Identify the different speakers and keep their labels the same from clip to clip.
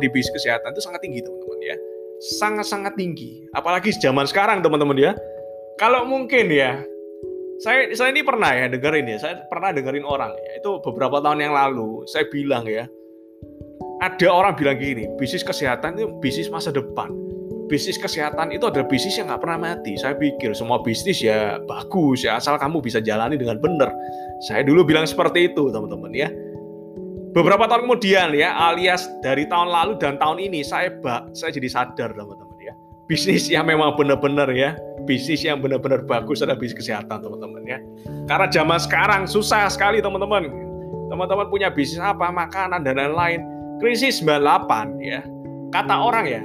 Speaker 1: di bisnis kesehatan itu sangat tinggi teman-teman ya sangat-sangat tinggi apalagi zaman sekarang teman-teman ya kalau mungkin ya saya saya ini pernah ya dengerin ya saya pernah dengerin orang ya itu beberapa tahun yang lalu saya bilang ya ada orang bilang gini bisnis kesehatan itu bisnis masa depan bisnis kesehatan itu adalah bisnis yang nggak pernah mati. Saya pikir semua bisnis ya bagus ya asal kamu bisa jalani dengan benar. Saya dulu bilang seperti itu teman-teman ya. Beberapa tahun kemudian ya alias dari tahun lalu dan tahun ini saya bak saya jadi sadar teman-teman ya. Bisnis yang memang benar-benar ya bisnis yang benar-benar bagus adalah bisnis kesehatan teman-teman ya. Karena zaman sekarang susah sekali teman-teman. Teman-teman punya bisnis apa, makanan dan lain-lain. Krisis 98 ya. Kata orang ya,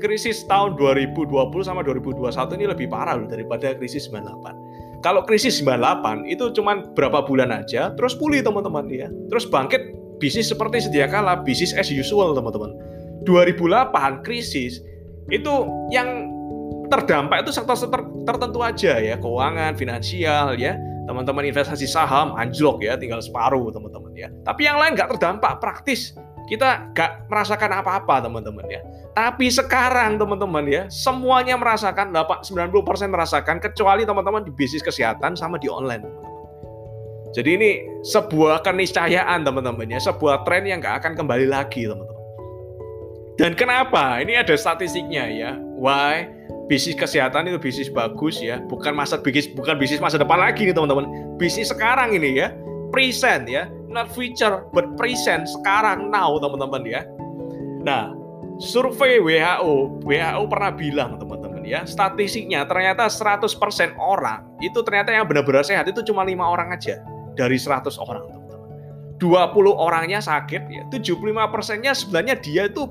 Speaker 1: krisis tahun 2020 sama 2021 ini lebih parah loh daripada krisis 98. Kalau krisis 98 itu cuma berapa bulan aja, terus pulih teman-teman ya. Terus bangkit bisnis seperti sedia kala, bisnis as usual teman-teman. 2008 krisis itu yang terdampak itu sektor-sektor tertentu aja ya, keuangan, finansial ya, teman-teman investasi saham anjlok ya, tinggal separuh teman-teman ya. Tapi yang lain nggak terdampak praktis kita gak merasakan apa-apa teman-teman ya. Tapi sekarang teman-teman ya, semuanya merasakan 90% merasakan kecuali teman-teman di bisnis kesehatan sama di online. Jadi ini sebuah keniscayaan teman-teman ya, sebuah tren yang gak akan kembali lagi teman-teman. Dan kenapa? Ini ada statistiknya ya. Why? Bisnis kesehatan itu bisnis bagus ya, bukan masa bisnis bukan bisnis masa depan lagi nih teman-teman. Bisnis sekarang ini ya, present ya, not future but present sekarang now teman-teman ya. Nah, survei WHO, WHO pernah bilang teman-teman ya, statistiknya ternyata 100% orang itu ternyata yang benar-benar sehat itu cuma lima orang aja dari 100 orang teman-teman. 20 orangnya sakit ya, 75 persennya sebenarnya dia itu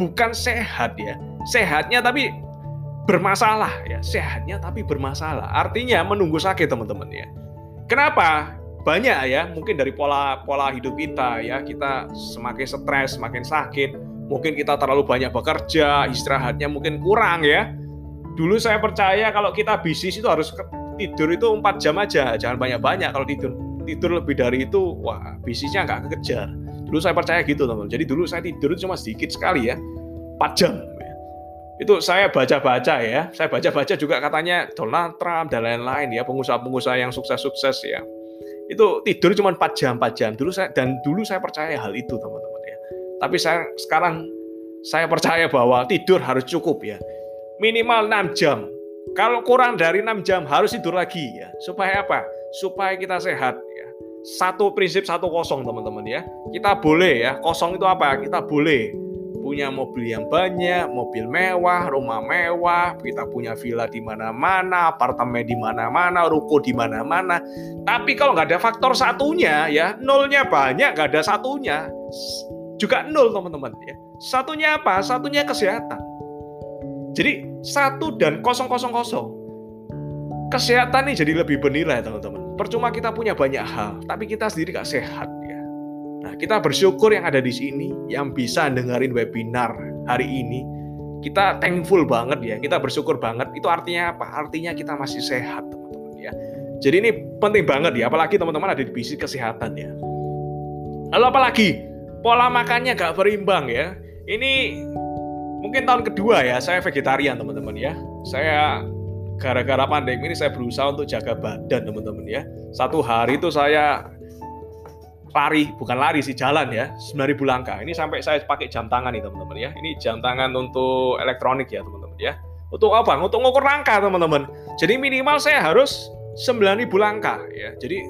Speaker 1: bukan sehat ya, sehatnya tapi bermasalah ya, sehatnya tapi bermasalah. Artinya menunggu sakit teman-teman ya. Kenapa? Banyak ya mungkin dari pola pola hidup kita ya kita semakin stres semakin sakit mungkin kita terlalu banyak bekerja istirahatnya mungkin kurang ya. Dulu saya percaya kalau kita bisnis itu harus tidur itu empat jam aja jangan banyak-banyak. Kalau tidur tidur lebih dari itu wah bisnisnya nggak kekejar. Dulu saya percaya gitu teman jadi dulu saya tidur cuma sedikit sekali ya 4 jam. Itu saya baca-baca ya saya baca-baca juga katanya Donald Trump dan lain-lain ya pengusaha-pengusaha yang sukses-sukses ya itu tidur cuma 4 jam 4 jam. Dulu saya dan dulu saya percaya hal itu teman-teman ya. Tapi saya sekarang saya percaya bahwa tidur harus cukup ya. Minimal 6 jam. Kalau kurang dari 6 jam harus tidur lagi ya. Supaya apa? Supaya kita sehat ya. Satu prinsip satu kosong teman-teman ya. Kita boleh ya. Kosong itu apa? Kita boleh punya mobil yang banyak, mobil mewah, rumah mewah, kita punya villa di mana-mana, apartemen di mana-mana, ruko di mana-mana. Tapi kalau nggak ada faktor satunya, ya nolnya banyak, nggak ada satunya, juga nol teman-teman. Ya. Satunya apa? Satunya kesehatan. Jadi satu dan kosong kosong kosong. Kesehatan ini jadi lebih bernilai teman-teman. Percuma kita punya banyak hal, tapi kita sendiri nggak sehat Nah, kita bersyukur yang ada di sini, yang bisa dengerin webinar hari ini. Kita thankful banget ya, kita bersyukur banget. Itu artinya apa? Artinya kita masih sehat, teman-teman ya. Jadi ini penting banget ya, apalagi teman-teman ada di bisnis kesehatan ya. Lalu apalagi pola makannya gak berimbang ya. Ini mungkin tahun kedua ya, saya vegetarian teman-teman ya. Saya gara-gara pandemi ini saya berusaha untuk jaga badan teman-teman ya. Satu hari itu saya lari, bukan lari sih jalan ya, 9000 langkah. Ini sampai saya pakai jam tangan nih teman-teman ya. Ini jam tangan untuk elektronik ya teman-teman ya. Untuk apa? Untuk ngukur langkah teman-teman. Jadi minimal saya harus 9000 langkah ya. Jadi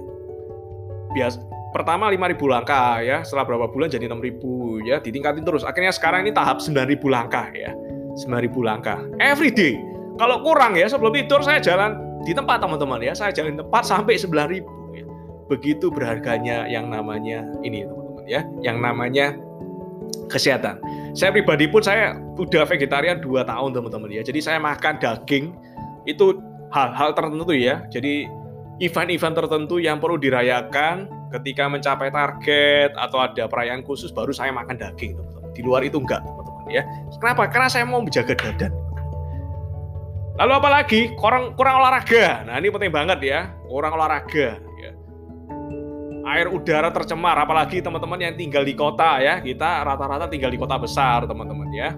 Speaker 1: biasa pertama 5000 langkah ya, setelah berapa bulan jadi 6000 ya, ditingkatin terus. Akhirnya sekarang ini tahap 9000 langkah ya. 9000 langkah every day. Kalau kurang ya sebelum tidur saya jalan di tempat teman-teman ya, saya jalan di tempat sampai 9000 begitu berharganya yang namanya ini teman-teman ya, yang namanya kesehatan. Saya pribadi pun saya udah vegetarian 2 tahun teman-teman ya. Jadi saya makan daging itu hal-hal tertentu ya. Jadi event-event tertentu yang perlu dirayakan ketika mencapai target atau ada perayaan khusus baru saya makan daging teman-teman. Di luar itu enggak teman-teman ya. Kenapa? Karena saya mau menjaga badan. Lalu apalagi kurang kurang olahraga. Nah ini penting banget ya, kurang olahraga air udara tercemar apalagi teman-teman yang tinggal di kota ya. Kita rata-rata tinggal di kota besar teman-teman ya.